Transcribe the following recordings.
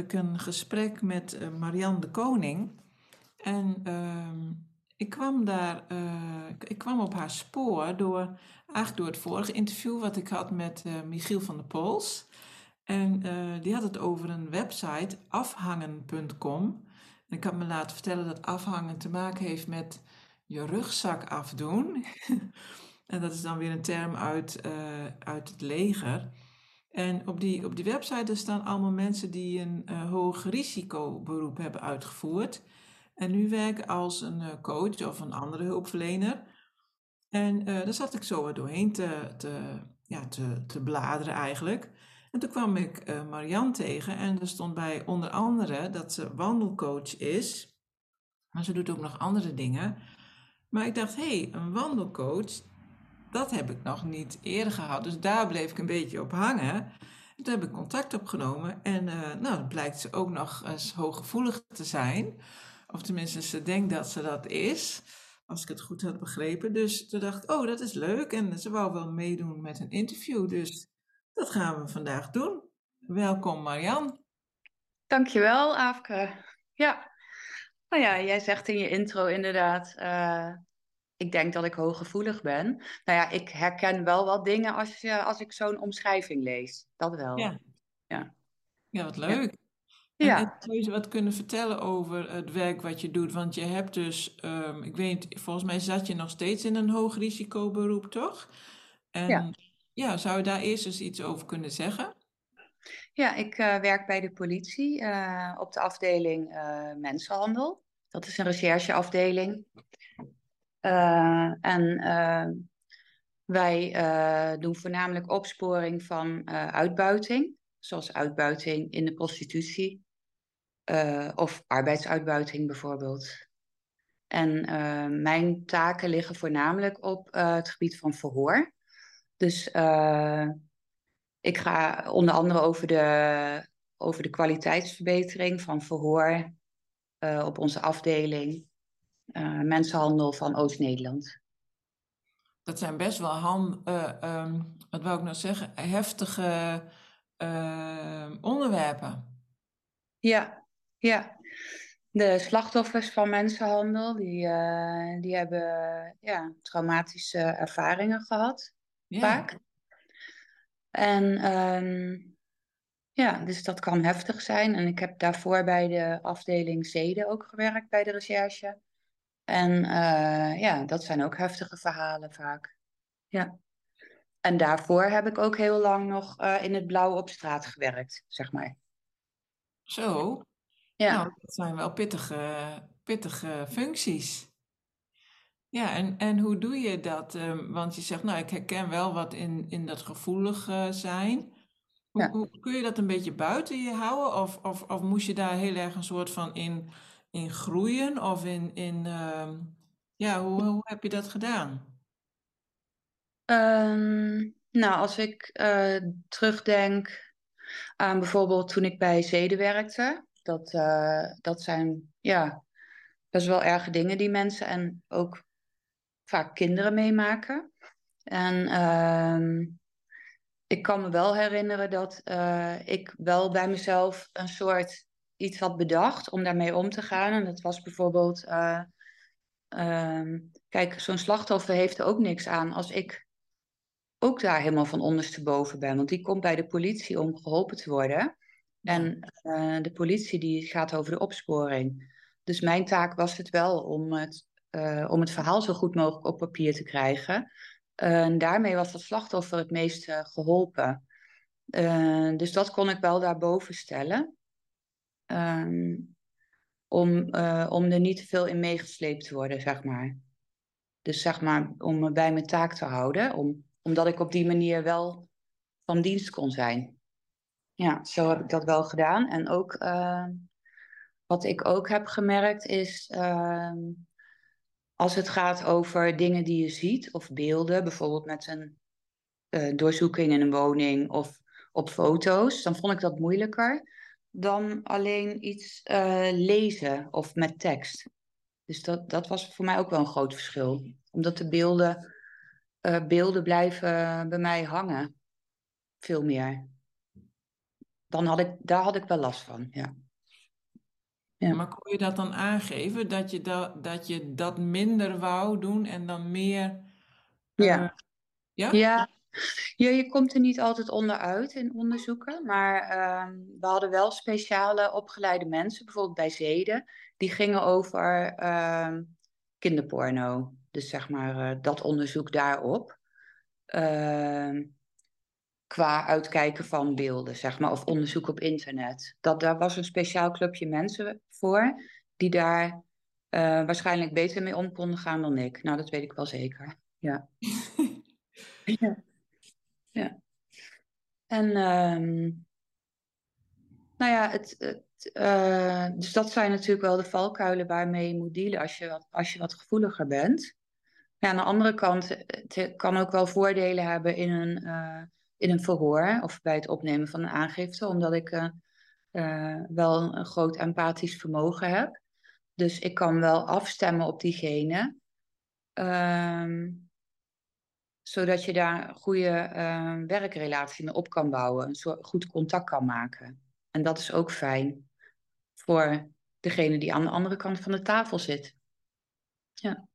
Ik een gesprek met uh, Marianne de Koning. En uh, ik kwam daar, uh, ik kwam op haar spoor door, eigenlijk door het vorige interview wat ik had met uh, Michiel van der Pols. En die had het over een website, afhangen.com. En ik had me laten vertellen dat afhangen te maken heeft met je rugzak afdoen. en dat is dan weer een term uit, uit het leger. En op die, op die website staan allemaal mensen die een uh, hoog risicoberoep hebben uitgevoerd. En nu werken als een uh, coach of een andere hulpverlener. En uh, daar zat ik zo doorheen te, te, ja, te, te bladeren eigenlijk. En toen kwam ik uh, Marianne tegen en er stond bij onder andere dat ze wandelcoach is. Maar ze doet ook nog andere dingen. Maar ik dacht, hé, hey, een wandelcoach, dat heb ik nog niet eerder gehad. Dus daar bleef ik een beetje op hangen. Toen heb ik contact opgenomen en uh, nou, dan blijkt ze ook nog eens hooggevoelig te zijn. Of tenminste, ze denkt dat ze dat is, als ik het goed had begrepen. Dus toen dacht ik, oh, dat is leuk. En ze wou wel meedoen met een interview, dus dat gaan we vandaag doen. Welkom Marian. Dankjewel, Aafke. Ja, nou ja, jij zegt in je intro inderdaad, uh, ik denk dat ik hooggevoelig ben. Nou ja, ik herken wel wat dingen als, je, als ik zo'n omschrijving lees. Dat wel. Ja, ja. ja wat leuk. Ja. En, zou je wat kunnen vertellen over het werk wat je doet? Want je hebt dus, um, ik weet volgens mij zat je nog steeds in een hoog risicoberoep, toch? En ja. ja, zou je daar eerst eens iets over kunnen zeggen? Ja, ik uh, werk bij de politie uh, op de afdeling uh, mensenhandel. Dat is een rechercheafdeling. Uh, en uh, wij uh, doen voornamelijk opsporing van uitbuiting, zoals uitbuiting in de prostitutie of arbeidsuitbuiting bijvoorbeeld. En mijn taken liggen voornamelijk op het gebied van verhoor. Dus ik ga onder andere over de, over de kwaliteitsverbetering van verhoor op onze afdeling uh, mensenhandel van Oost-Nederland. Dat zijn best wel hand, uh, um, wat wou ik nou zeggen, heftige uh, onderwerpen. Ja, ja. De slachtoffers van mensenhandel, die, die hebben ja, traumatische ervaringen gehad, ja. vaak. En um, ja, dus dat kan heftig zijn. En ik heb daarvoor bij de afdeling Zeden ook gewerkt bij de recherche. En uh, ja, dat zijn ook heftige verhalen vaak. Ja. En daarvoor heb ik ook heel lang nog uh, in het blauw op straat gewerkt, zeg maar. Zo? Ja. Nou, dat zijn wel pittige, pittige functies. Ja, en, en hoe doe je dat? Um, want je zegt, nou, ik herken wel wat in, in dat gevoelig uh, zijn. Hoe, ja. hoe, kun je dat een beetje buiten je houden? Of, of, of moest je daar heel erg een soort van in in groeien of in, in uh, ja, hoe, hoe heb je dat gedaan? Um, nou, als ik uh, terugdenk aan bijvoorbeeld toen ik bij Zeden werkte, dat, uh, dat zijn ja, best wel erge dingen die mensen en ook vaak kinderen meemaken. En um, ik kan me wel herinneren dat uh, ik wel bij mezelf een soort iets had bedacht om daarmee om te gaan. En dat was bijvoorbeeld, uh, um, kijk, zo'n slachtoffer heeft er ook niks aan als ik ook daar helemaal van ondersteboven ben. Want die komt bij de politie om geholpen te worden. En uh, de politie die gaat over de opsporing. Dus mijn taak was het wel om het, uh, om het verhaal zo goed mogelijk op papier te krijgen. en daarmee was dat slachtoffer het meest geholpen. Eh, dus dat kon ik wel daarboven stellen. Ehm, om, eh, om er niet te veel in meegesleept te worden, zeg maar. Dus zeg maar, om me bij mijn taak te houden. Om, omdat ik op die manier wel van dienst kon zijn. Ja, zo heb ik dat wel gedaan. En ook, uh, wat ik ook heb gemerkt is, uh, als het gaat over dingen die je ziet of beelden, bijvoorbeeld met een uh, doorzoeking in een woning of op foto's, dan vond ik dat moeilijker dan alleen iets uh, lezen of met tekst. Dus dat, dat was voor mij ook wel een groot verschil. Omdat de beelden, uh, beelden blijven bij mij hangen. Veel meer. Dan had ik, daar had ik wel last van, ja. ja. Maar kon je dat dan aangeven, dat je dat, dat je dat minder wou doen en dan meer... Uh, ja. ja? Ja, ja, je komt er niet altijd onderuit in onderzoeken, maar uh, we hadden wel speciale opgeleide mensen, bijvoorbeeld bij Zeden, die gingen over uh, kinderporno. Dus zeg maar uh, dat onderzoek daarop. Ehm, qua uitkijken van beelden, zeg maar, of onderzoek op internet. Dat, daar was een speciaal clubje mensen voor, die daar eh, waarschijnlijk beter mee om konden gaan dan ik. Nou, dat weet ik wel zeker. Ja. ja. Ja. En um, nou ja, het, het, uh, dus dat zijn natuurlijk wel de valkuilen waarmee je moet dealen als je wat, als je wat gevoeliger bent. Ja, aan de andere kant, het kan ook wel voordelen hebben in een, uh, in een verhoor of bij het opnemen van een aangifte, omdat ik uh, wel een, groot empathisch vermogen heb. Dus ik kan wel afstemmen op diegene. Um, zodat je daar een goede uh, werkrelatie mee op kan bouwen, een soort goed contact kan maken. En dat is ook fijn voor degene die aan de andere kant van de tafel zit. Ja,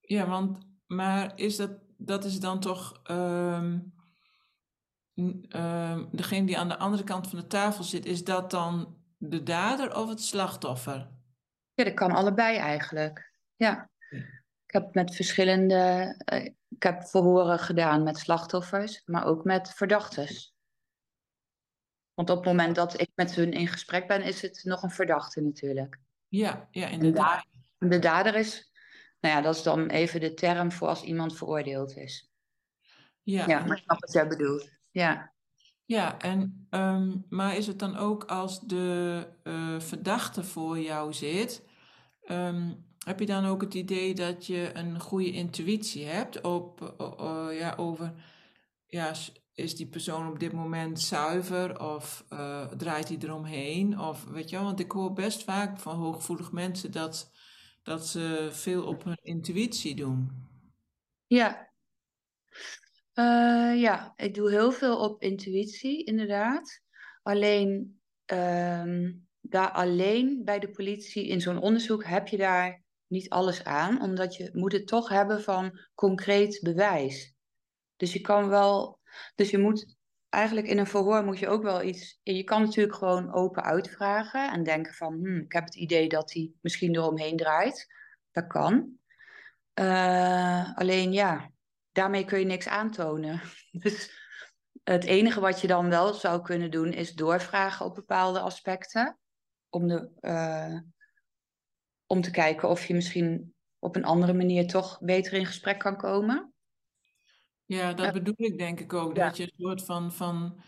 ja want, maar is dat, dat is dan toch um, um, degene die aan de andere kant van de tafel zit, is dat dan de dader of het slachtoffer? Ja, dat kan allebei eigenlijk. Ja. Ik heb met verschillende, uh, ik heb verhoren gedaan met slachtoffers, maar ook met verdachtes. Want op het moment dat ik met hun in gesprek ben, is het nog een verdachte natuurlijk. Ja, ja inderdaad. De, de dader is, nou ja, dat is dan even de term voor als iemand veroordeeld is. Ja, ja maar ik snap wat jij bedoelt. Ja. Ja, en, um, maar is het dan ook als de uh, verdachte voor jou zit, um, heb je dan ook het idee dat je een goede intuïtie hebt op, ja, over, ja, is die persoon op dit moment zuiver of uh, draait hij eromheen? Of weet je want ik hoor best vaak van hooggevoelige mensen dat, dat ze veel op hun intuïtie doen. Ja. Uh, ja, ik doe heel veel op intuïtie, inderdaad. Alleen, uh, daar alleen bij de politie in zo'n onderzoek heb je daar niet alles aan, omdat je moet het toch hebben van concreet bewijs. Dus je kan wel, dus je moet eigenlijk in een verhoor moet je ook wel iets. Je kan natuurlijk gewoon open uitvragen en denken van, hm, ik heb het idee dat hij misschien eromheen draait. Dat kan. Uh, alleen ja, daarmee kun je niks aantonen. Dus het enige wat je dan wel zou kunnen doen is doorvragen op bepaalde aspecten. Om de, uh, om te kijken of je misschien op een andere manier toch beter in gesprek kan komen. Ja, dat bedoel ik denk ik ook. Ja. Dat je een soort van, van,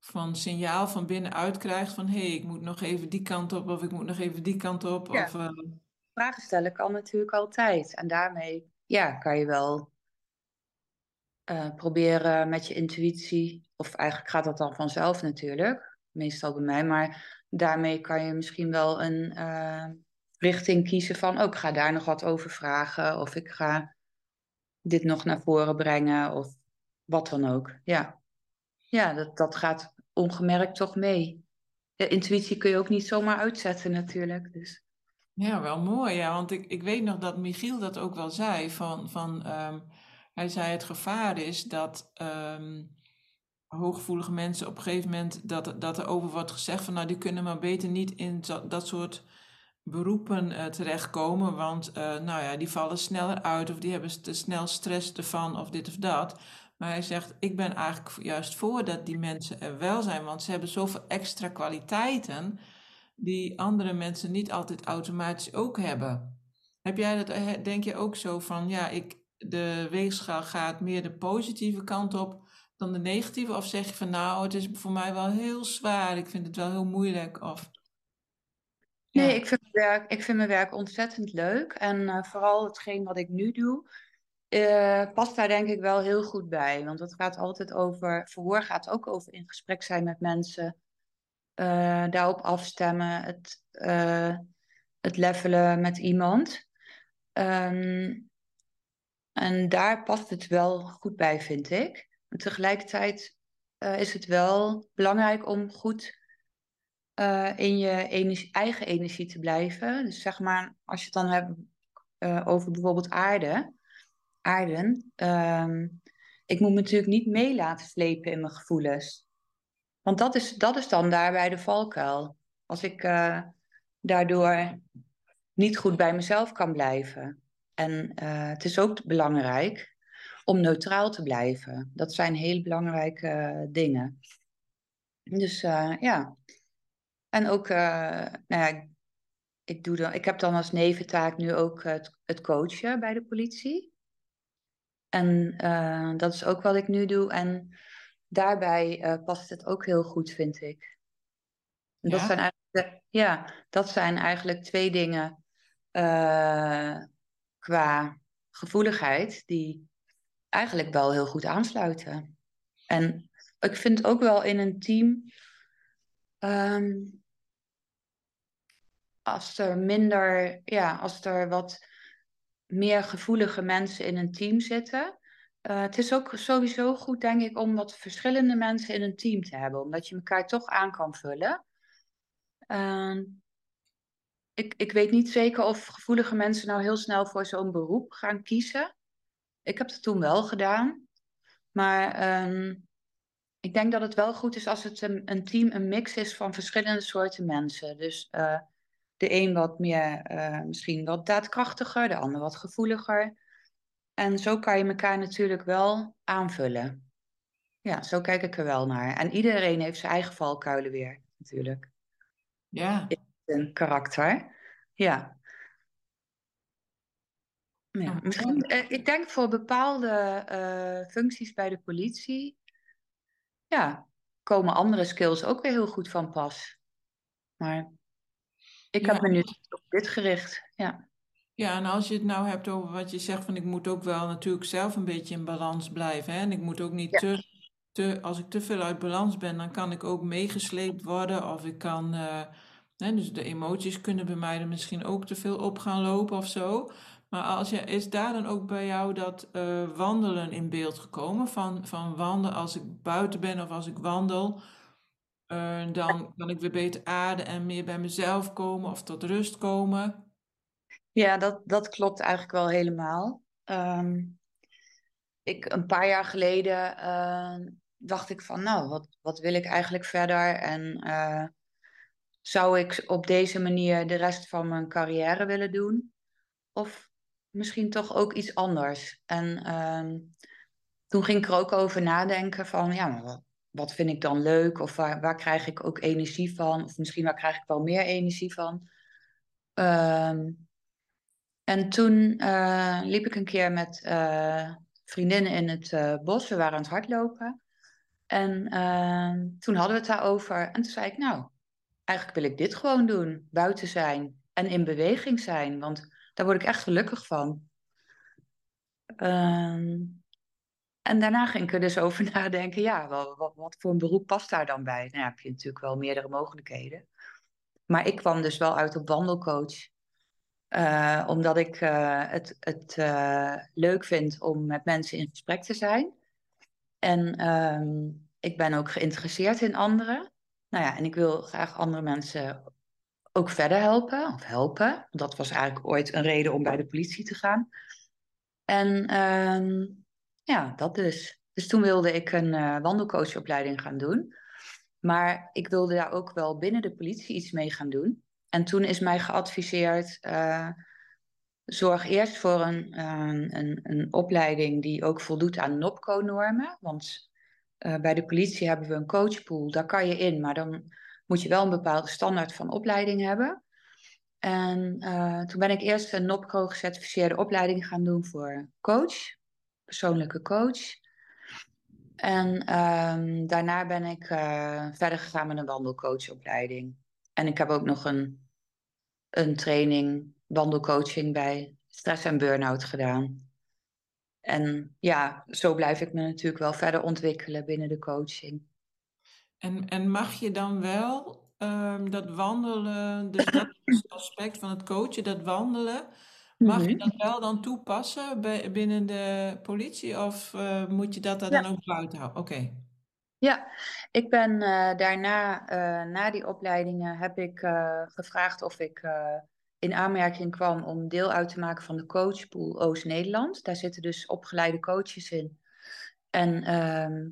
van signaal van binnenuit krijgt van hé, hey, ik moet nog even die kant op of ik moet nog even die kant op. Ja. Of, uh... Vragen stellen kan natuurlijk altijd. En daarmee ja, kan je wel uh, proberen met je intuïtie, of eigenlijk gaat dat dan vanzelf natuurlijk, meestal bij mij, maar daarmee kan je misschien wel een, uh, richting kiezen van, ook oh, ga daar nog wat over vragen of ik ga dit nog naar voren brengen of wat dan ook. Ja, ja dat, dat gaat ongemerkt toch mee. De intuïtie kun je ook niet zomaar uitzetten natuurlijk. Dus. Ja, wel mooi. Ja, want ik, ik weet nog dat Michiel dat ook wel zei. Van, van, um, hij zei het gevaar is dat um, hooggevoelige mensen op een gegeven moment... Dat, dat er over wordt gezegd van nou die kunnen maar beter niet in dat soort beroepen uh, terechtkomen, want uh, nou ja, die vallen sneller uit of die hebben te snel stress ervan of dit of dat. Maar hij zegt, ik ben eigenlijk juist voor dat die mensen er wel zijn, want ze hebben zoveel extra kwaliteiten die andere mensen niet altijd automatisch ook hebben. Heb jij dat, denk je ook zo van, ja, ik, de weegschaal gaat meer de positieve kant op dan de negatieve? Of zeg je van, nou, het is voor mij wel heel zwaar, ik vind het wel heel moeilijk? Of... Nee, ik vind, mijn werk, ik vind mijn werk ontzettend leuk. En uh, vooral hetgeen wat ik nu doe, uh, past daar denk ik wel heel goed bij. Want het gaat altijd over, verhoor gaat ook over in gesprek zijn met mensen. Uh, daarop afstemmen, het, het levelen met iemand. Um, en daar past het wel goed bij, vind ik. En tegelijkertijd is het wel belangrijk om goed uh, in je eigen energie te blijven. Dus zeg maar, als je het dan hebt uh, over bijvoorbeeld aarde, aarden. Um, ik moet me natuurlijk niet mee laten slepen in mijn gevoelens. Want dat is, dat is dan daarbij de valkuil. Als ik uh, daardoor niet goed bij mezelf kan blijven. En het is ook belangrijk om neutraal te blijven. Dat zijn hele belangrijke dingen. Dus ja, en ook, uh, nou ja, ik, doe dan, ik heb dan als neventaak nu ook het, het coachen bij de politie. En uh, dat is ook wat ik nu doe. En daarbij uh, past het ook heel goed, vind ik. En dat, zijn eigenlijk, ja, dat zijn eigenlijk twee dingen qua gevoeligheid die eigenlijk wel heel goed aansluiten. En ik vind ook wel in een team. Um, als er minder, ja, als er wat meer gevoelige mensen in een team zitten. Uh, het is ook sowieso goed, denk ik, om wat verschillende mensen in een team te hebben, omdat je elkaar toch aan kan vullen. Uh, ik, ik weet niet zeker of gevoelige mensen nou heel snel voor zo'n beroep gaan kiezen. Ik heb het toen wel gedaan. Maar um, ik denk dat het wel goed is als het een, een, team een mix is van verschillende soorten mensen. Dus uh, de een wat meer, uh, misschien wat daadkrachtiger, de ander wat gevoeliger. En zo kan je elkaar natuurlijk wel aanvullen. Ja, zo kijk ik er wel naar. En iedereen heeft zijn eigen valkuilen weer, natuurlijk. Ja. Een karakter. Ja. ja misschien, uh, ik denk voor bepaalde uh, functies bij de politie, ja, komen andere skills ook weer heel goed van pas. Maar ik heb me nu op dit gericht, ja. Ja, en als je het nou hebt over wat je zegt van ik moet ook wel natuurlijk zelf een beetje in balans blijven. Hè? En ik moet ook niet te, te, als ik te veel uit balans ben, dan kan ik ook meegesleept worden. Of ik kan, uh, hè, dus de emoties kunnen bij mij er misschien ook te veel op gaan lopen of zo. Maar als je, is daar dan ook bij jou dat uh, wandelen in beeld gekomen? Van, van wandelen als ik buiten ben of als ik wandel, uh, dan kan ik weer beter aarden en meer bij mezelf komen of tot rust komen. Ja, dat, dat klopt eigenlijk wel helemaal. Um, ik, een paar jaar geleden uh, dacht ik van, nou, wat, wat wil ik eigenlijk verder? En uh, zou ik op deze manier de rest van mijn carrière willen doen? Of misschien toch ook iets anders? En um, toen ging ik er ook over nadenken van, ja, maar wat, wat vind ik dan leuk? Of waar, waar krijg ik ook energie van? Of misschien waar krijg ik wel meer energie van? Um, en toen uh, liep ik een keer met uh, vriendinnen in het uh, bos. We waren aan het hardlopen. En ehm, toen hadden we het daarover. En toen zei ik, nou, eigenlijk wil ik dit gewoon doen. Buiten zijn en in beweging zijn. Want daar word ik echt gelukkig van. Um, en daarna ging ik er dus over nadenken, ja, wat, wat, voor een beroep past daar dan bij? Nou, heb je natuurlijk wel meerdere mogelijkheden. Maar ik kwam dus wel uit op wandelcoach. Uh, omdat ik uh, het, het uh, leuk vind om met mensen in gesprek te zijn. En um, ik ben ook geïnteresseerd in anderen. Nou ja, en ik wil graag andere mensen ook verder helpen, of helpen. Dat was eigenlijk ooit een reden om bij de politie te gaan. En um, ja, dat dus. Dus toen wilde ik een uh, wandelcoachopleiding gaan doen. Maar ik wilde daar ook wel binnen de politie iets mee gaan doen. En toen is mij geadviseerd, uh, zorg eerst voor een, een, een, opleiding die ook voldoet aan NOPCO-normen. Want uh, bij de politie hebben we een coachpool, daar kan je in, maar dan moet je wel een bepaalde standaard van opleiding hebben. En toen ben ik eerst een NOPCO gecertificeerde opleiding gaan doen voor coach, persoonlijke coach. En um, daarna ben ik uh, verder gegaan met een wandelcoachopleiding. En ik heb ook nog een, een training wandelcoaching bij stress en burn-out gedaan. En ja, zo blijf ik me natuurlijk wel verder ontwikkelen binnen de coaching. En, en mag je dan wel um, dat wandelen, dus dat aspect van het coachen, dat wandelen, mag je mhm. dat wel dan toepassen binnen de politie of uh, moet je dat daar dan ook buiten houden? Oké. Ja, ik ben uh, daarna, uh, na die opleidingen, heb ik gevraagd of ik in aanmerking kwam om deel uit te maken van de coachpool Oost-Nederland. Daar zitten dus opgeleide coaches in. En ehm,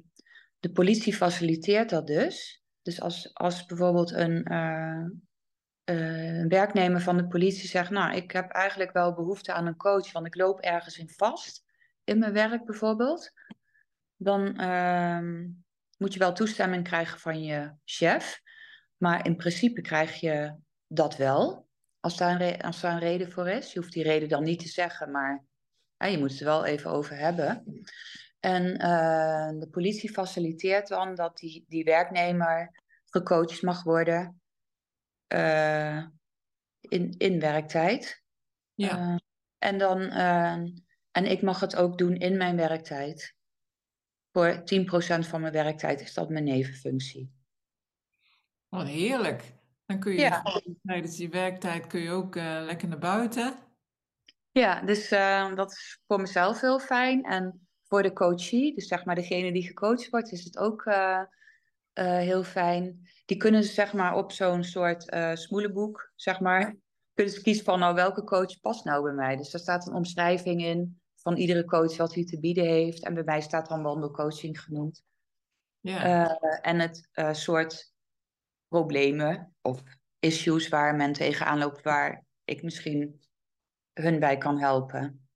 de politie faciliteert dat dus. Dus als, als bijvoorbeeld een, een werknemer van de politie zegt, nou, ik heb eigenlijk wel behoefte aan een coach, want ik loop ergens in vast, in mijn werk bijvoorbeeld, dan ehm, moet je wel toestemming krijgen van je chef. Maar in principe krijg je dat wel. Als daar, een reden voor is. Je hoeft die reden dan niet te zeggen, maar je moet het er wel even over hebben. En uh, de politie faciliteert dan dat die, die werknemer gecoacht mag worden uh, in, in werktijd. Ja. Uh, en, dan, en ik mag het ook doen in mijn werktijd. Voor 10% van mijn werktijd is dat mijn nevenfunctie. Wat heerlijk. Dan kun je ja. tijdens die werktijd kun je ook lekker naar buiten. Ja, dus dat is voor mezelf heel fijn. En voor de coachie, dus zeg maar degene die gecoacht wordt, is het ook uh, heel fijn. Die kunnen ze zeg maar op zo'n soort smoelenboek, zeg maar, kunnen ze kiezen van nou welke coach past nou bij mij. Dus daar staat een omschrijving in van iedere coach wat hij te bieden heeft. En bij mij staat dan wandelcoaching genoemd. Ja. en het soort problemen of issues waar men tegenaan loopt, waar ik misschien hun bij kan helpen.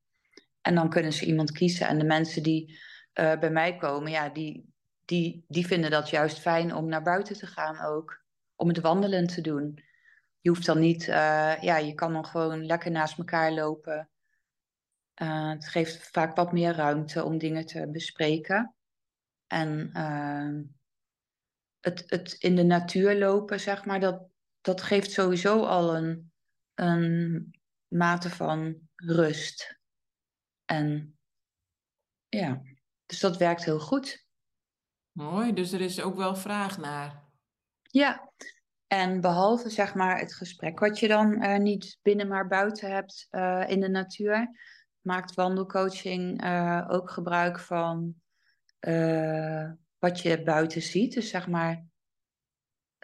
En dan kunnen ze iemand kiezen. En de mensen die uh, bij mij komen, ja, die, die, die vinden dat juist fijn om naar buiten te gaan ook. Om het wandelen te doen. Je hoeft dan niet, uh, ja, je kan dan gewoon lekker naast elkaar lopen. Uh, het geeft vaak wat meer ruimte om dingen te bespreken. En het, het in de natuur lopen, zeg maar, dat, dat geeft sowieso al een, een mate van rust. En ja, dus dat werkt heel goed. Mooi, dus er is ook wel vraag naar. Ja, en behalve zeg maar het gesprek wat je dan uh, niet binnen maar buiten hebt uh, in de natuur, maakt wandelcoaching uh, ook gebruik van wat je buiten ziet. Dus zeg maar.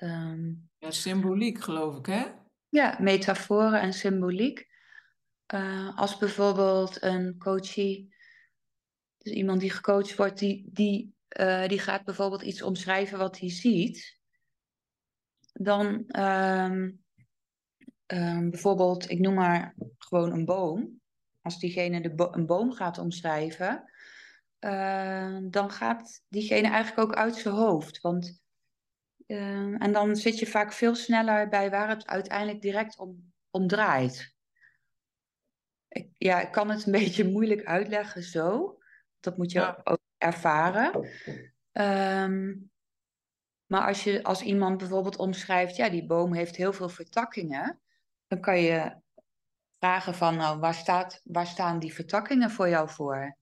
Um, ja, symboliek geloof ik, hè? Ja, metaforen en symboliek. Als bijvoorbeeld een coachie, dus iemand die gecoacht wordt, die, die, uh, die gaat bijvoorbeeld iets omschrijven wat hij ziet. Dan um, um, bijvoorbeeld, ik noem maar gewoon een boom. Als diegene de bo een boom gaat omschrijven, uh, dan gaat diegene eigenlijk ook uit zijn hoofd. Want, uh, en dan zit je vaak veel sneller bij waar het uiteindelijk direct om, om draait. Ik, ja, ik kan het een beetje moeilijk uitleggen zo. Dat moet je ook ervaren. Um, maar als, je, als iemand bijvoorbeeld omschrijft, ja, die boom heeft heel veel vertakkingen, dan kan je vragen van, nou, waar, staat, waar staan die vertakkingen voor jou voor?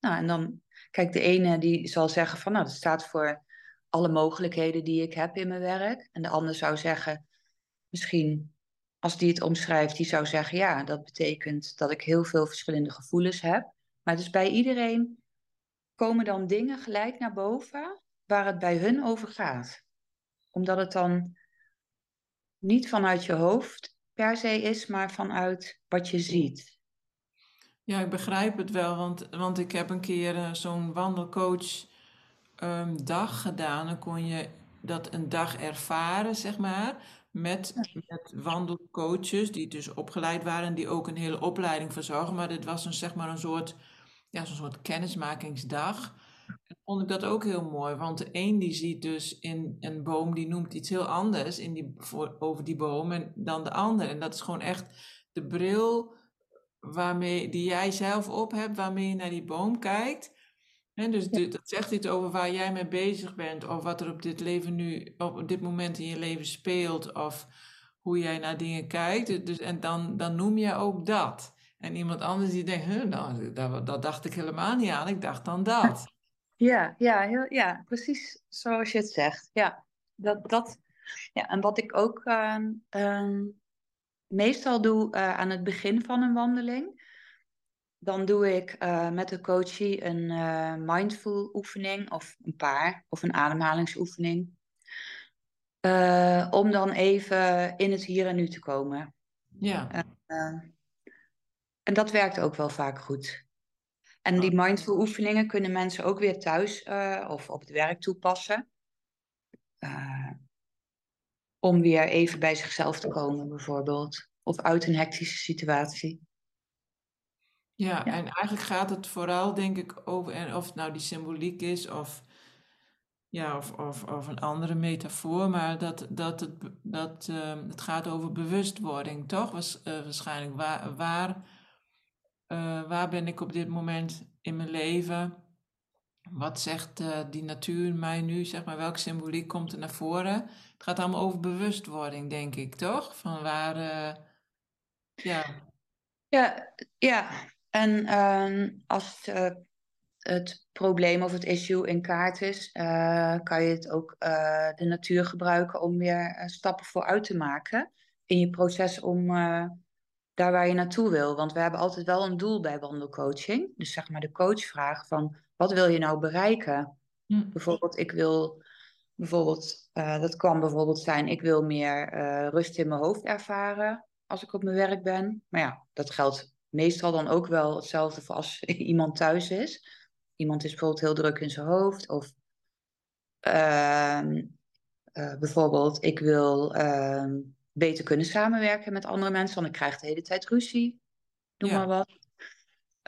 Nou, en dan, kijk, de ene die zal zeggen van, nou, dat staat voor alle mogelijkheden die ik heb in mijn werk. En de ander zou zeggen, misschien als die het omschrijft, die zou zeggen, ja, dat betekent dat ik heel veel verschillende gevoelens heb. Maar dus bij iedereen komen dan dingen gelijk naar boven waar het bij hun over gaat. Omdat het dan niet vanuit je hoofd per se is, maar vanuit wat je ziet. Ja, ik begrijp het wel, want, want ik heb een keer uh, zo'n wandelcoach um, dag gedaan. Dan kon je dat een dag ervaren, zeg maar. met, met wandelcoaches die dus opgeleid waren, die ook een hele opleiding verzorgen. Maar dit was een, zeg maar een soort, ja, zo'n soort kennismakingsdag. En vond ik dat ook heel mooi, want de een die ziet dus in een boom, die noemt iets heel anders in die, voor, over die boom en dan de ander. En dat is gewoon echt de bril waarmee, die jij zelf op hebt, waarmee je naar die boom kijkt. En dus dat zegt iets over waar jij mee bezig bent, of wat er op dit leven nu, op dit moment in je leven speelt, of hoe jij naar dingen kijkt. Dus, en dan, dan noem je ook dat. En iemand anders die denkt, huh, nou, dat, dat dacht ik helemaal niet aan, ik dacht dan dat. Ja, ja, heel, ja, precies zoals je het zegt. Ja, dat, dat, ja en wat ik ook ehm, ehm, meestal doe uh, aan het begin van een wandeling, dan doe ik uh, met de coachie een uh, mindful oefening of een paar, of een ademhalingsoefening. om dan even in het hier en nu te komen. Ja. En dat werkt ook wel vaak goed. En die mindful oefeningen kunnen mensen ook weer thuis uh, of op het werk toepassen. Uh, om weer even bij zichzelf te komen, bijvoorbeeld. Of uit een hectische situatie. Ja, ja, en eigenlijk gaat het vooral, denk ik, over, en of het nou die symboliek is of, ja, of, of, of een andere metafoor, maar dat, dat, het, dat uh, het gaat over bewustwording, toch? Was, uh, waarschijnlijk. Waar, waar uh, waar ben ik op dit moment in mijn leven? Wat zegt uh, die natuur mij nu? Zeg maar, welke symboliek komt er naar voren? Het gaat allemaal over bewustwording, denk ik, toch? Van waar, uh, ja. Ja, ja. en ehm, als het, probleem of het issue in kaart is, kan je het ook de natuur gebruiken om weer stappen vooruit te maken in je proces om daar waar je naartoe wil. Want we hebben altijd wel een doel bij wandelcoaching. Dus zeg maar de coach vraagt van, wat wil je nou bereiken? Hm. Bijvoorbeeld, ik wil, bijvoorbeeld, uh, dat kan bijvoorbeeld zijn, ik wil meer uh, rust in mijn hoofd ervaren als ik op mijn werk ben. Maar ja, dat geldt meestal dan ook wel hetzelfde voor als iemand thuis is. Iemand is bijvoorbeeld heel druk in zijn hoofd. Of uh, bijvoorbeeld, ik wil ehm, beter kunnen samenwerken met andere mensen, want ik krijg de hele tijd ruzie. Doe maar wat.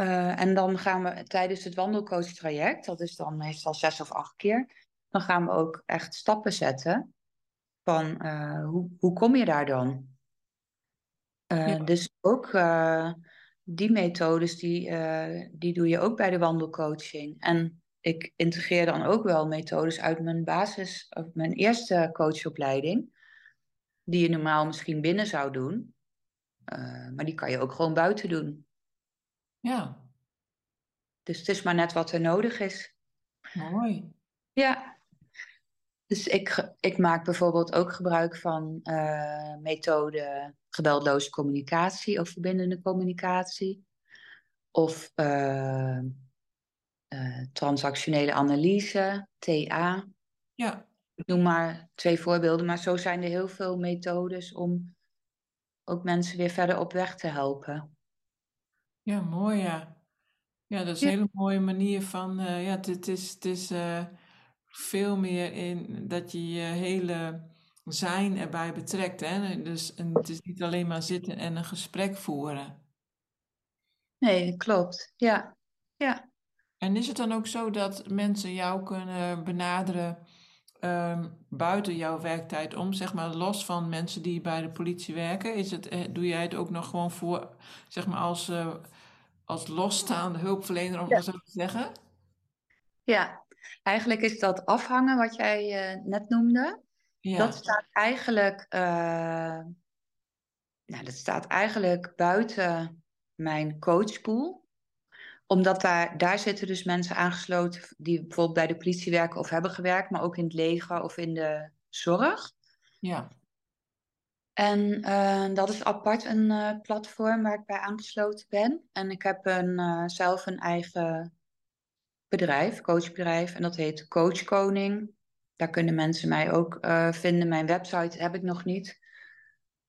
Uh, en dan gaan we tijdens het wandelcoach-traject, dat is dan meestal zes of acht keer, dan gaan we ook echt stappen zetten van uh, hoe, hoe kom je daar dan? Uh, ja. Dus ook die methodes, die, die doe je ook bij de wandelcoaching. En ik integreer dan ook wel methodes uit mijn basis, of mijn eerste coachopleiding die je normaal misschien binnen zou doen. Uh, maar die kan je ook gewoon buiten doen. Ja. Dus het is maar net wat er nodig is. Mooi. Ja. Dus ik, ik maak bijvoorbeeld ook gebruik van uh, methode geweldloze communicatie of verbindende communicatie. Of uh, transactionele analyse, TA. Ja. Ik noem maar twee voorbeelden, maar zo zijn er heel veel methodes om ook mensen weer verder op weg te helpen. Ja, mooi ja. Ja, dat is een hele mooie manier van, uh, ja, het, is, het is uh, veel meer in dat je je hele zijn erbij betrekt. Hè? Dus en het is niet alleen maar zitten en een gesprek voeren. Nee, klopt. Ja. ja. En is het dan ook zo dat mensen jou kunnen benaderen um, buiten jouw werktijd om, zeg maar los van mensen die bij de politie werken? Is het, eh, doe jij het ook nog gewoon voor, zeg maar als, uh, als losstaande hulpverlener, om ja. zo te zeggen? Ja, eigenlijk is dat afhangen wat jij uh, net noemde. Ja. Dat staat eigenlijk, nou, dat staat eigenlijk buiten mijn coachpool omdat daar, daar zitten dus mensen aangesloten die bijvoorbeeld bij de politie werken of hebben gewerkt, maar ook in het leger of in de zorg. Ja. En uh, dat is apart een uh, platform waar ik bij aangesloten ben. En ik heb een, uh, zelf een eigen bedrijf, coachbedrijf, en dat heet Coach Koning. Daar kunnen mensen mij ook vinden. Mijn website heb ik nog niet.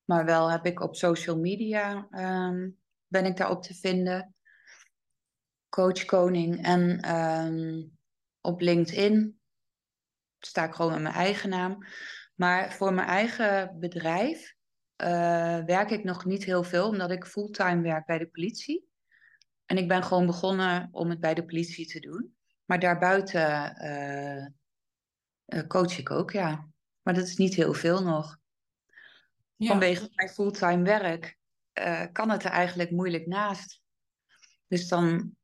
Maar wel heb ik op social media, um, ben ik daarop te vinden. Coach Koning. En um, op LinkedIn sta ik gewoon met mijn eigen naam. Maar voor mijn eigen bedrijf eh, werk ik nog niet heel veel, omdat ik fulltime werk bij de politie. En ik ben gewoon begonnen om het bij de politie te doen. Maar daarbuiten uh, coach ik ook, ja. Maar dat is niet heel veel nog. Vanwege mijn fulltime werk kan het er eigenlijk moeilijk naast. Dus dan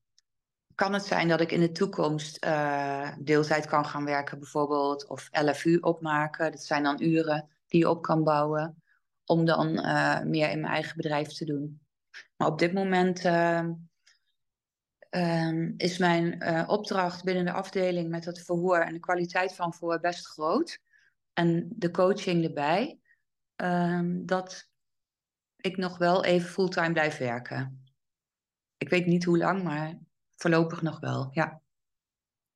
kan het zijn dat ik in de toekomst uh, deeltijd kan gaan werken, bijvoorbeeld, of 11 uur opmaken. Dat zijn dan uren die je op kan bouwen, om dan uh, meer in mijn eigen bedrijf te doen. Maar op dit moment uh, is mijn opdracht binnen de afdeling met het verhoor en de kwaliteit van verhoor best groot. En de coaching erbij, ehm, dat ik nog wel even fulltime blijf werken. Ik weet niet hoe lang, maar voorlopig nog wel, ja.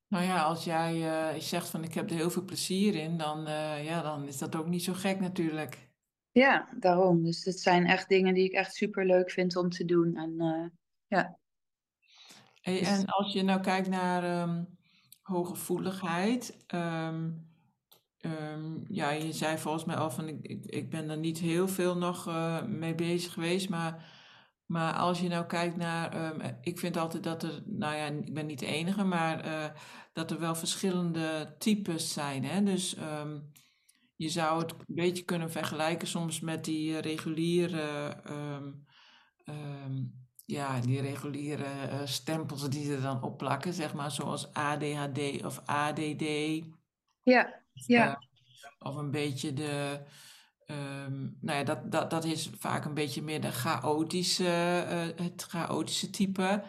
Nou ja, als jij uh, zegt van ik heb er heel veel plezier in, dan, uh, ja, dan is dat ook niet zo gek natuurlijk. Ja, daarom. Dus het zijn echt dingen die ik echt super leuk vind om te doen. En uh, ja. Hey, dus... En als je nou kijkt naar um, hooggevoeligheid, um, um, ja, je zei volgens mij al van ik, ik, ik ben er niet heel veel nog mee bezig geweest, maar maar als je nou kijkt naar, ehm, ik vind altijd dat er, nou ja, ik ben niet de enige, maar eh, dat er wel verschillende types zijn. Hè? Dus ehm, je zou het een beetje kunnen vergelijken soms met die reguliere, ehm, ja, die reguliere uh, stempels die er dan op plakken, zeg maar, zoals ADHD of ADD. Ja, ja. Uh, of een beetje de, Um, nou ja, dat, dat, dat is vaak een beetje meer de chaotische, uh, het chaotische type.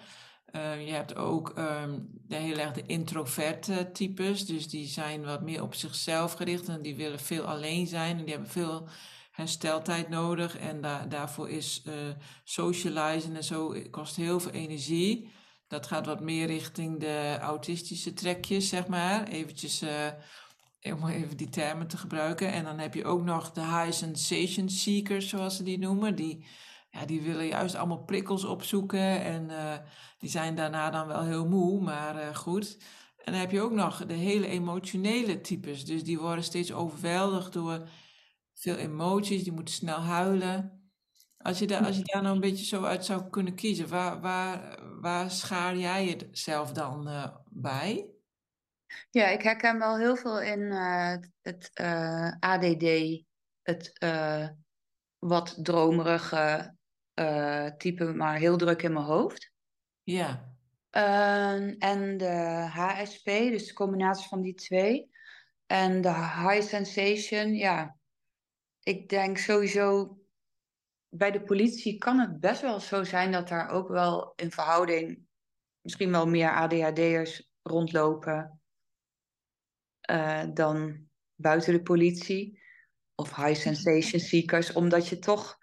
Uh, je hebt ook um, de heel erg de introverte types, dus die zijn wat meer op zichzelf gericht en die willen veel alleen zijn en die hebben veel hersteltijd nodig en da daarvoor is uh, socializen en zo kost heel veel energie. Dat gaat wat meer richting de autistische trekjes, zeg maar. Eventjes om even die termen te gebruiken. En dan heb je ook nog de high sensation seekers, zoals ze die noemen. Die, ja, die willen juist allemaal prikkels opzoeken en uh, die zijn daarna dan wel heel moe, maar uh, goed. En dan heb je ook nog de hele emotionele types. Dus die worden steeds overweldigd door veel emoties, die moeten snel huilen. Als je, daar, als je daar nou een beetje zo uit zou kunnen kiezen, waar, waar, waar schaar jij jezelf dan uh, bij? Ja, ik herken wel heel veel in uh, het uh, eh, ADD, het uh, wat dromerige type, maar heel druk in mijn hoofd. Ja. en de HSP, dus de combinatie van die twee. En de high sensation, ja. Ik denk sowieso, bij de politie kan het best wel zo zijn dat daar ook wel in verhouding misschien wel meer ADHD'ers rondlopen uh, dan buiten de politie of high sensation seekers, omdat je toch,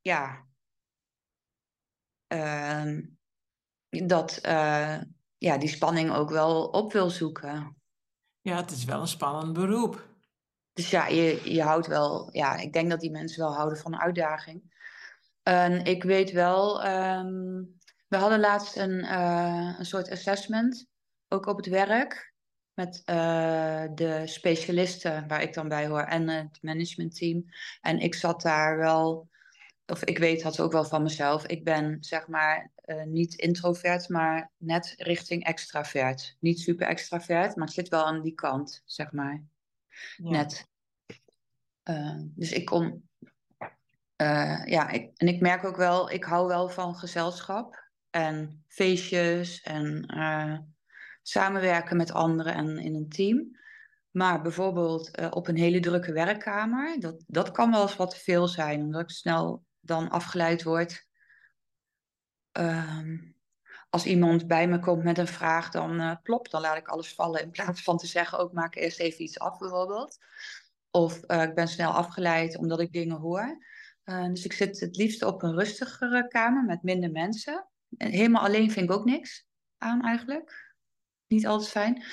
ja, uh, dat, uh, ja, die spanning ook wel op wil zoeken. Ja, het is wel een spannend beroep. Dus ja, je, je houdt wel, ja, ik denk dat die mensen wel houden van uitdaging. En ik weet wel, um, we hadden laatst een, uh, een soort assessment, ook op het werk met uh, de specialisten waar ik dan bij hoor en het managementteam. En ik zat daar wel, of ik weet dat ook wel van mezelf. Ik ben zeg maar uh, niet introvert, maar net richting extravert. Niet super extravert, maar ik zit wel aan die kant, zeg maar. Ja. Net. Uh, dus ik kom. ja, ik, en ik merk ook wel, ik hou wel van gezelschap en feestjes en samenwerken met anderen en in een team. Maar bijvoorbeeld uh, op een hele drukke werkkamer, dat, dat kan wel eens wat te veel zijn, omdat ik snel dan afgeleid word. Uh, als iemand bij me komt met een vraag, dan uh, plop, dan laat ik alles vallen. In plaats van te zeggen, ook maak eerst even iets af bijvoorbeeld. Of uh, ik ben snel afgeleid omdat ik dingen hoor. dus ik zit het liefst op een rustigere kamer met minder mensen. En helemaal alleen vind ik ook niks aan eigenlijk niet altijd fijn.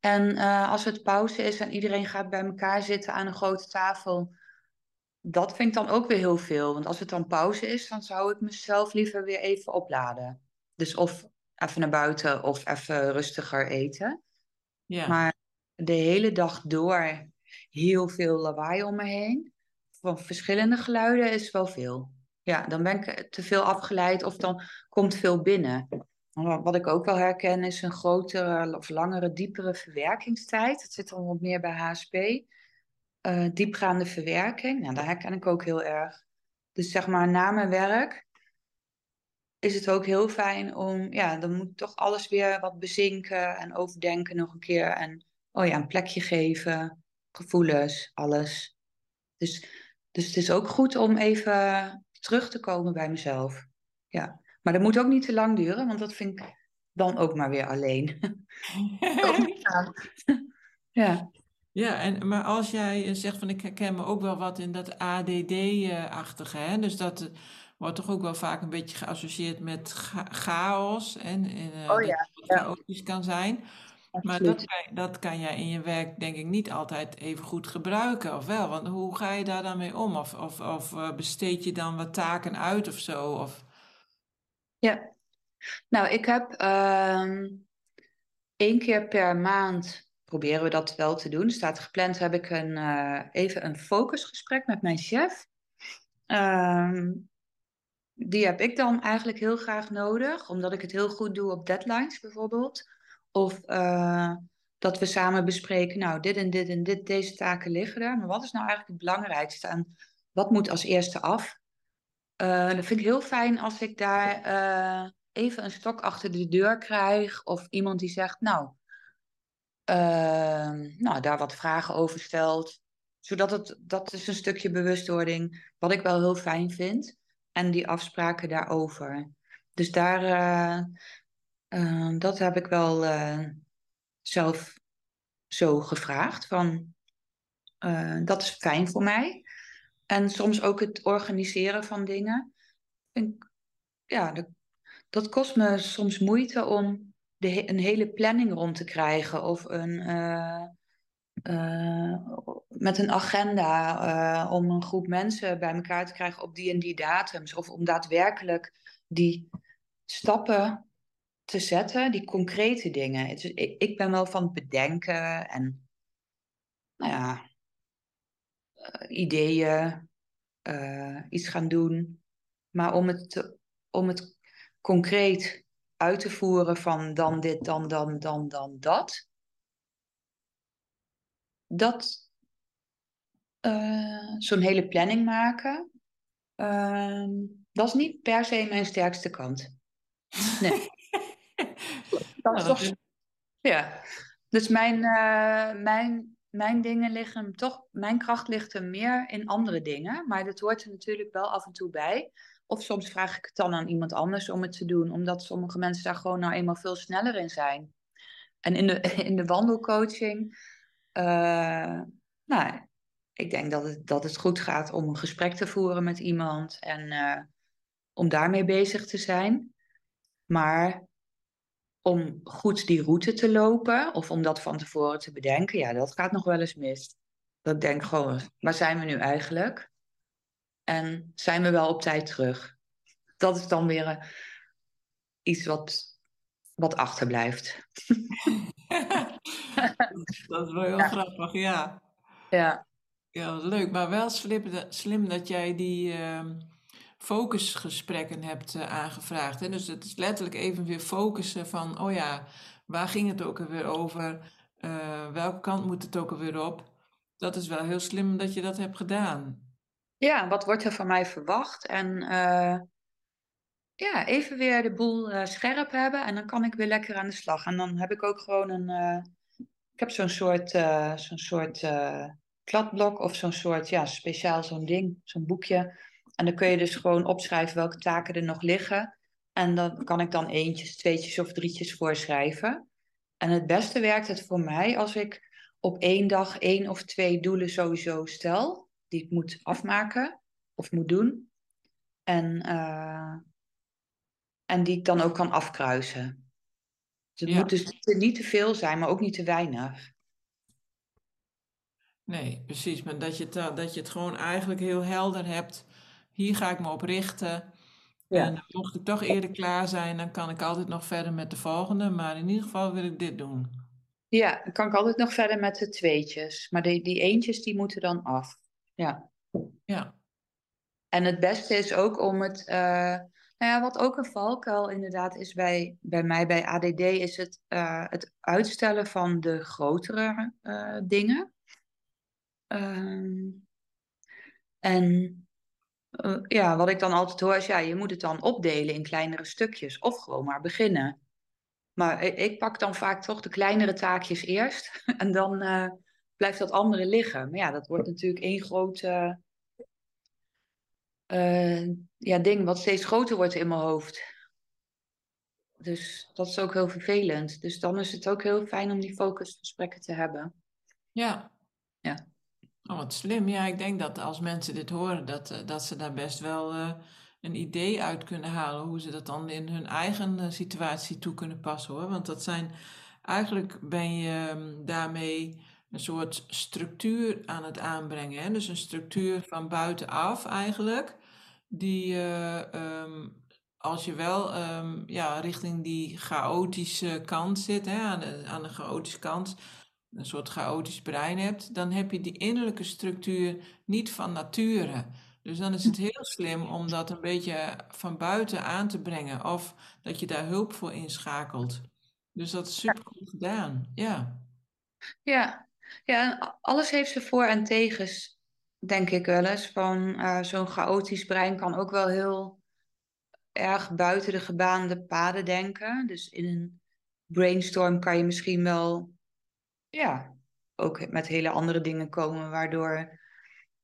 En uh, als het pauze is en iedereen gaat bij elkaar zitten aan een grote tafel, dat vind ik dan ook weer heel veel. Want als het dan pauze is, dan zou ik mezelf liever weer even opladen. Dus of even naar buiten of even rustiger eten. Ja. Maar de hele dag door heel veel lawaai om me heen. Van verschillende geluiden is wel veel. Ja, dan ben ik te veel afgeleid of dan komt veel binnen. Wat ik ook wel herken is een grotere of langere, diepere verwerkingstijd. Dat zit dan wat meer bij HSP. Uh, diepgaande verwerking, nou, daar herken ik ook heel erg. Dus zeg maar na mijn werk is het ook heel fijn om, ja, dan moet toch alles weer wat bezinken en overdenken nog een keer. En oh ja, een plekje geven, gevoelens, alles. Dus, dus het is ook goed om even terug te komen bij mezelf. Ja, maar dat moet ook niet te lang duren, want dat vind ik dan ook maar weer alleen. ja. Ja, en, maar als jij zegt van ik herken me ook wel wat in dat ADD-achtige, hè? dus dat wordt toch ook wel vaak een beetje geassocieerd met chaos en, en uh, oh, ja. dat het chaotisch kan zijn. Maar dat, dat kan jij in je werk denk ik niet altijd even goed gebruiken, of wel? Want hoe ga je daar dan mee om? Of, of, of besteed je dan wat taken uit of zo? Of... Ja, nou ik heb uh, één keer per maand proberen we dat wel te doen. Staat gepland heb ik een, uh, even een focusgesprek met mijn chef. Ehm, die heb ik dan eigenlijk heel graag nodig, omdat ik het heel goed doe op deadlines bijvoorbeeld. Of uh, dat we samen bespreken, nou, dit en dit en dit, deze taken liggen er. Maar wat is nou eigenlijk het belangrijkste en wat moet als eerste af? Uh, dat vind ik heel fijn als ik daar uh, even een stok achter de deur krijg. Of iemand die zegt, nou, nou daar wat vragen over stelt. Zodat het, dat is een stukje bewustwording, wat ik wel heel fijn vind. En die afspraken daarover. Dus daar, uh, dat heb ik wel zelf zo gevraagd. Van, dat is fijn voor mij. En soms ook het organiseren van dingen. Ja, dat, dat, kost me soms moeite om de, een hele planning rond te krijgen. Of een, met een agenda om een groep mensen bij elkaar te krijgen op die en die datums. Of om daadwerkelijk die stappen te zetten, die concrete dingen. ik, ik ben wel van bedenken en nou ja, ideeën, uh, iets gaan doen. Maar om het, om het concreet uit te voeren van dan dit, dan, dan, dan, dan dat. Dat, uh, zo'n hele planning maken, uh, dat is niet per se mijn sterkste kant. Nee. dat is toch... Ja. Dus mijn, mijn, mijn dingen liggen toch, mijn kracht ligt er meer in andere dingen. Maar dat hoort er natuurlijk wel af en toe bij. Of soms vraag ik het dan aan iemand anders om het te doen, omdat sommige mensen daar gewoon nou eenmaal veel sneller in zijn. En in de, in de wandelcoaching, uh, nou, ik denk dat het, dat het goed gaat om een gesprek te voeren met iemand en uh, om daarmee bezig te zijn. Maar om goed die route te lopen of om dat van tevoren te bedenken, ja, dat gaat nog wel eens mis. Dat denk gewoon, waar zijn we nu eigenlijk? En zijn we wel op tijd terug? Dat is dan weer uh, iets wat, wat achterblijft. dat is wel heel ja. grappig, ja. Ja. Ja, leuk. Maar wel slim, slim dat jij die uh, focusgesprekken hebt uh, aangevraagd. Hè? Dus het is letterlijk even weer focussen van, oh ja, waar ging het ook alweer over? Uh, welke kant moet het ook alweer op? Dat is wel heel slim dat je dat hebt gedaan. Ja, wat wordt er van mij verwacht? En uh, ja, even weer de boel scherp hebben en dan kan ik weer lekker aan de slag. En dan heb ik ook gewoon een, ik heb zo'n soort, zo'n soort kladblok of zo'n soort, ja, speciaal zo'n ding, zo'n boekje. En dan kun je dus gewoon opschrijven welke taken er nog liggen. En dan kan ik dan eentjes, tweetjes of drietjes voorschrijven. En het beste werkt het voor mij als ik op één dag één of twee doelen sowieso stel. Die ik moet afmaken of moet doen. En, uh, en die ik dan ook kan afkruisen. Dus het moet dus niet te veel zijn, maar ook niet te weinig. Nee, precies. Maar dat je, het, dat je het gewoon eigenlijk heel helder hebt. Hier ga ik me op richten. Ja. En mocht ik toch eerder klaar zijn, dan kan ik altijd nog verder met de volgende. Maar in ieder geval wil ik dit doen. Ja, dan kan ik altijd nog verder met de tweetjes. Maar die, die eentjes, die moeten dan af. Ja. Ja, En het beste is ook om het... eh, nou ja, wat ook een valkuil inderdaad is bij, bij mij bij ADD... is het, eh, het uitstellen van de grotere eh, dingen. Ehm, en eh, ja, wat ik dan altijd hoor is... Ja, je moet het dan opdelen in kleinere stukjes. Of gewoon maar beginnen. Maar ik, ik pak dan vaak toch de kleinere taakjes eerst. En dan eh, blijft dat andere liggen. Maar ja, dat wordt natuurlijk één grote eh, ja, ding wat steeds groter wordt in mijn hoofd. Dus dat is ook heel vervelend. Dus dan is het ook heel fijn om die focusgesprekken te hebben. ja. Ja. Oh, wat slim. Ja, ik denk dat als mensen dit horen, dat, eh, dat ze daar best wel eh, een idee uit kunnen halen hoe ze dat dan in hun eigen eh, situatie toe kunnen passen hoor. Want dat zijn, eigenlijk ben je mm, daarmee een soort structuur aan het aanbrengen. Hè? Dus een structuur van buitenaf eigenlijk, die eh, ehm, als je wel ehm, ja, richting die chaotische kant zit, hè, aan de, aan de chaotische kant, een soort chaotisch brein hebt, dan heb je die innerlijke structuur niet van nature. Dus dan is het heel slim om dat een beetje van buiten aan te brengen of dat je daar hulp voor inschakelt. Dus dat is super goed gedaan. Ja, Ja, ja, alles heeft zijn voor- en tegens, denk ik wel eens. Van eh, zo'n chaotisch brein kan ook wel heel erg buiten de gebaande paden denken. Dus in een brainstorm kan je misschien wel, ja, ook met hele andere dingen komen, waardoor,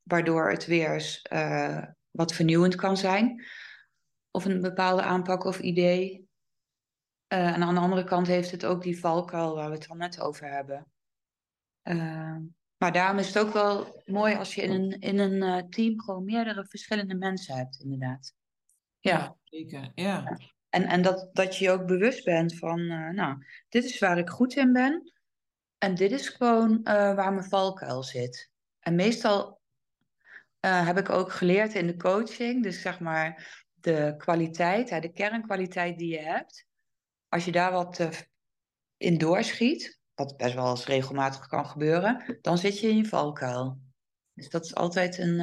waardoor het weer eens eh, wat vernieuwend kan zijn. Of een bepaalde aanpak of idee. Eh, en aan de andere kant heeft het ook die valkuil waar we het al net over hebben. Eh, maar daarom is het ook wel mooi als je in een, in een eh, team gewoon meerdere verschillende mensen hebt, inderdaad. Ja, ja, zeker. Ja, en, en dat, dat je je ook bewust bent van, nou, dit is waar ik goed in ben. En dit is gewoon eh, waar mijn valkuil zit. En meestal eh, heb ik ook geleerd in de coaching, dus zeg maar de kwaliteit, hè, de kernkwaliteit die je hebt. Als je daar wat eh, in doorschiet, wat best wel eens regelmatig kan gebeuren, dan zit je in je valkuil. Dus dat is altijd een,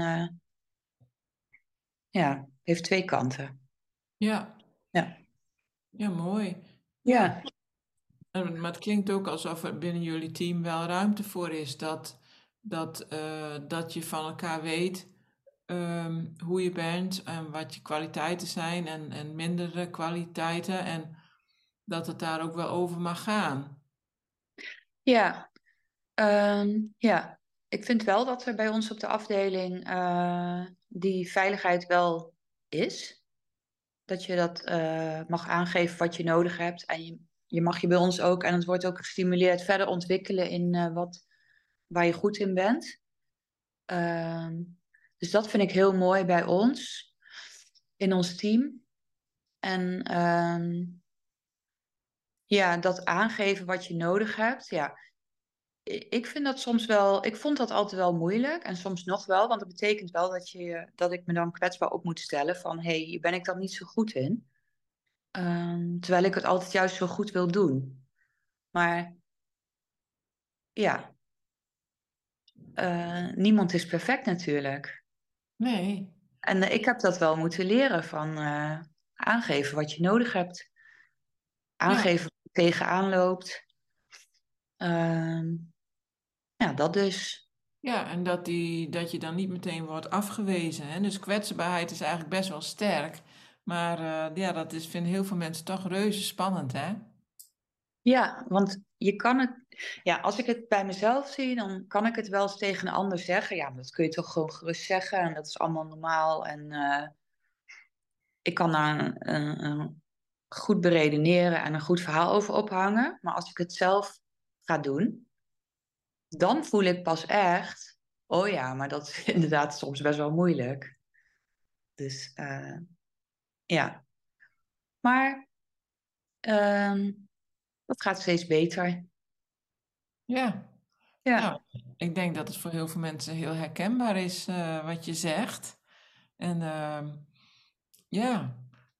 ja, heeft twee kanten. ja, Ja. ja, mooi. Ja. En, maar het klinkt ook alsof er binnen jullie team wel ruimte voor is dat, dat, eh, dat je van elkaar weet ehm, hoe je bent en wat je kwaliteiten zijn en, en mindere kwaliteiten en dat het daar ook wel over mag gaan. Ja, ehm, ja. Ik vind wel dat er bij ons op de afdeling eh, die veiligheid wel is. Dat je dat eh, mag aangeven wat je nodig hebt. En je, je mag je bij ons ook, en het wordt ook gestimuleerd, verder ontwikkelen in eh, wat, waar je goed in bent. Ehm, dus dat vind ik heel mooi bij ons, in ons team. En ehm, ja, dat aangeven wat je nodig hebt. Ja, ik vind dat soms wel, ik vond dat altijd wel moeilijk en soms nog wel, want dat betekent wel dat, je, dat ik me dan kwetsbaar op moet stellen van hé, hey, hier ben ik dan niet zo goed in. Ehm, terwijl ik het altijd juist zo goed wil doen. Maar ja, eh, niemand is perfect natuurlijk. Nee, En eh, ik heb dat wel moeten leren van eh, aangeven wat je nodig hebt. ja, Aangeven wat je tegenaan loopt. Ehm, ja, dat dus. ja, en dat, die, dat je dan niet meteen wordt afgewezen. Hè? Dus kwetsbaarheid is eigenlijk best wel sterk. Maar eh, ja, dat is, vinden heel veel mensen toch reuze spannend, hè? Ja, want je kan het, ja, als ik het bij mezelf zie, dan kan ik het wel eens tegen een ander zeggen. Ja, dat kun je toch gewoon gerust zeggen en dat is allemaal normaal. En eh, ik kan daar een, een, een goed beredeneren en een goed verhaal over ophangen. Maar als ik het zelf ga doen, dan voel ik pas echt, oh ja, maar dat is inderdaad soms best wel moeilijk. Dus eh, ja, maar ehm, dat gaat steeds beter. Ja. Ja. Nou, ik denk dat het voor heel veel mensen heel herkenbaar is eh, wat je zegt. En ehm, ja,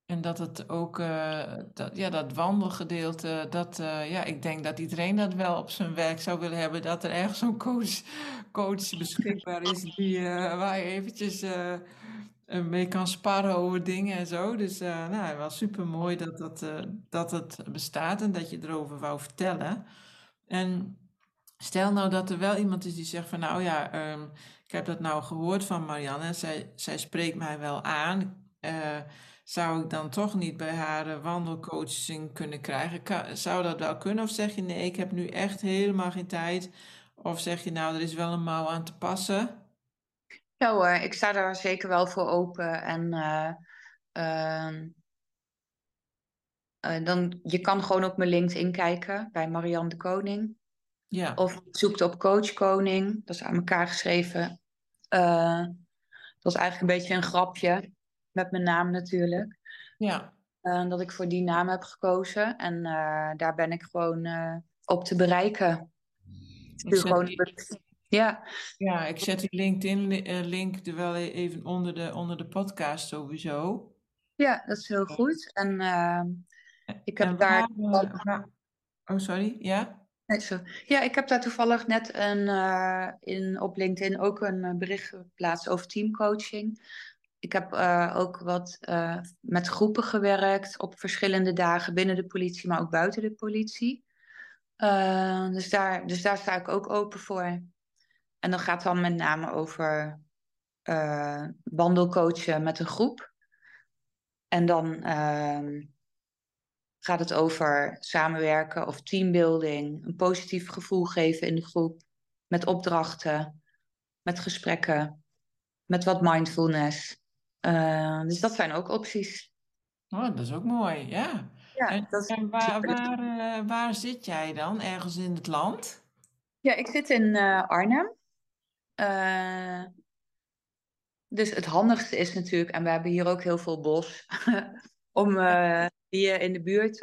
En dat het ook, uh, dat, ja, dat wandelgedeelte, dat, uh, ja, ik denk dat iedereen dat wel op zijn werk zou willen hebben. Dat er ergens zo'n coach, coach beschikbaar is die, uh, waar je eventjes mee kan sparren over dingen en zo. Dus nou, wel super mooi dat, dat, dat het bestaat en dat je erover wou vertellen. En stel nou dat er wel iemand is die zegt van nou ja, um, ik heb dat nou gehoord van Marianne. Zij, zij spreekt mij wel aan zou ik dan toch niet bij haar wandelcoaching kunnen krijgen? zou dat wel kunnen? Of zeg je nee, ik heb nu echt helemaal geen tijd? Of zeg je nou, er is wel een mouw aan te passen? Ja hoor, ik sta daar zeker wel voor open. En uh, uh, dan, je kan gewoon op mijn LinkedIn kijken bij Marianne de Koning. Ja. Of zoekt op Coach Koning, dat is aan elkaar geschreven. Uh, dat is eigenlijk een beetje een grapje met mijn naam natuurlijk. Ja. Uh, dat ik voor die naam heb gekozen. En daar ben ik gewoon op te bereiken. Ik gewoon... die... Ja. ja, ik zet die LinkedIn-link er wel e-, even onder de, onder de podcast sowieso. Ja, dat is heel goed. En ik heb en daar... Waar... Oh, sorry, ja? Ja, ik heb daar toevallig net een, in, op LinkedIn ook een bericht geplaatst over teamcoaching. Ik heb uh, ook wat met groepen gewerkt op verschillende dagen binnen de politie, maar ook buiten de politie. Dus, daar, dus daar sta ik ook open voor. En dan gaat dan met name over wandelcoachen met een groep. En dan ehm, gaat het over samenwerken of teambuilding, een positief gevoel geven in de groep, met opdrachten, met gesprekken, met wat mindfulness. Uh, dus dat zijn ook opties. Oh, dat is ook mooi, ja. ja en, dat en waar, waar, uh, waar zit jij dan? Ergens in het land? Ja, ik zit in Arnhem. dus het handigste is natuurlijk, en we hebben hier ook heel veel bos, om hier in de buurt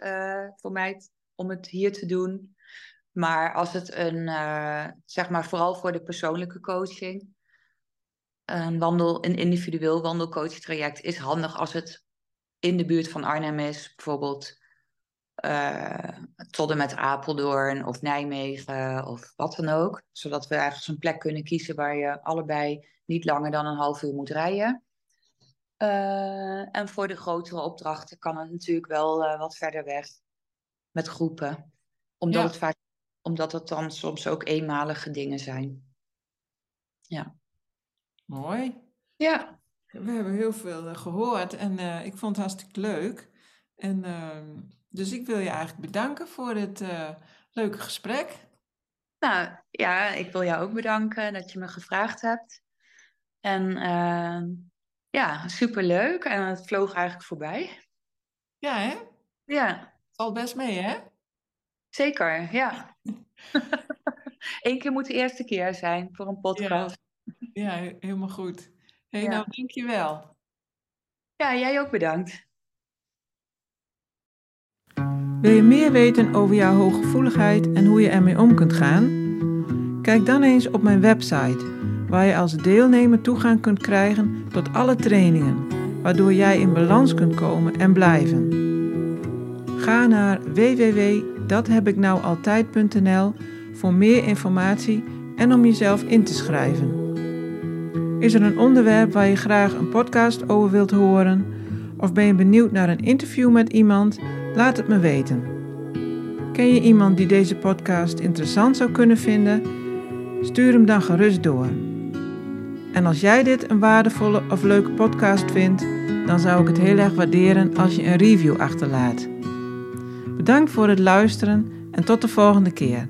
voor mij, om het hier te doen. Maar als het een, zeg maar vooral voor de persoonlijke coaching, een, wandel, een individueel wandelcoachtraject is handig als het in de buurt van Arnhem is, bijvoorbeeld uh, tot en met Apeldoorn of Nijmegen of wat dan ook. Zodat we ergens een plek kunnen kiezen waar je allebei niet langer dan een half uur moet rijden. Uh, en voor de grotere opdrachten kan het natuurlijk wel uh, wat verder weg met groepen. Omdat, het vaak, omdat het dan soms ook eenmalige dingen zijn. Ja. Mooi. Ja. We hebben heel veel eh, gehoord en ik vond het hartstikke leuk. En, uh, dus ik wil je eigenlijk bedanken voor het uh, leuke gesprek. Nou ja, ik wil jou ook bedanken dat je me gevraagd hebt. En ehm, ja, superleuk. En het vloog eigenlijk voorbij. Ja, hè? Ja. Valt best mee, hè? Zeker, ja. Eén keer moet de eerste keer zijn voor een podcast. Ja, helemaal goed. Hé, hey, ja. nou, dankjewel. Ja, jij ook bedankt. Wil je meer weten over jouw hooggevoeligheid en hoe je ermee om kunt gaan? Kijk dan eens op mijn website, waar je als deelnemer toegang kunt krijgen tot alle trainingen, waardoor jij in balans kunt komen en blijven. Ga naar www.dathebiknoualtijd.nl voor meer informatie en om jezelf in te schrijven. Is er een onderwerp waar je graag een podcast over wilt horen? Of ben je benieuwd naar een interview met iemand? Laat het me weten. Ken je iemand die deze podcast interessant zou kunnen vinden? Stuur hem dan gerust door. En als jij dit een waardevolle of leuke podcast vindt, dan zou ik het heel erg waarderen als je een review achterlaat. Bedankt voor het luisteren en tot de volgende keer.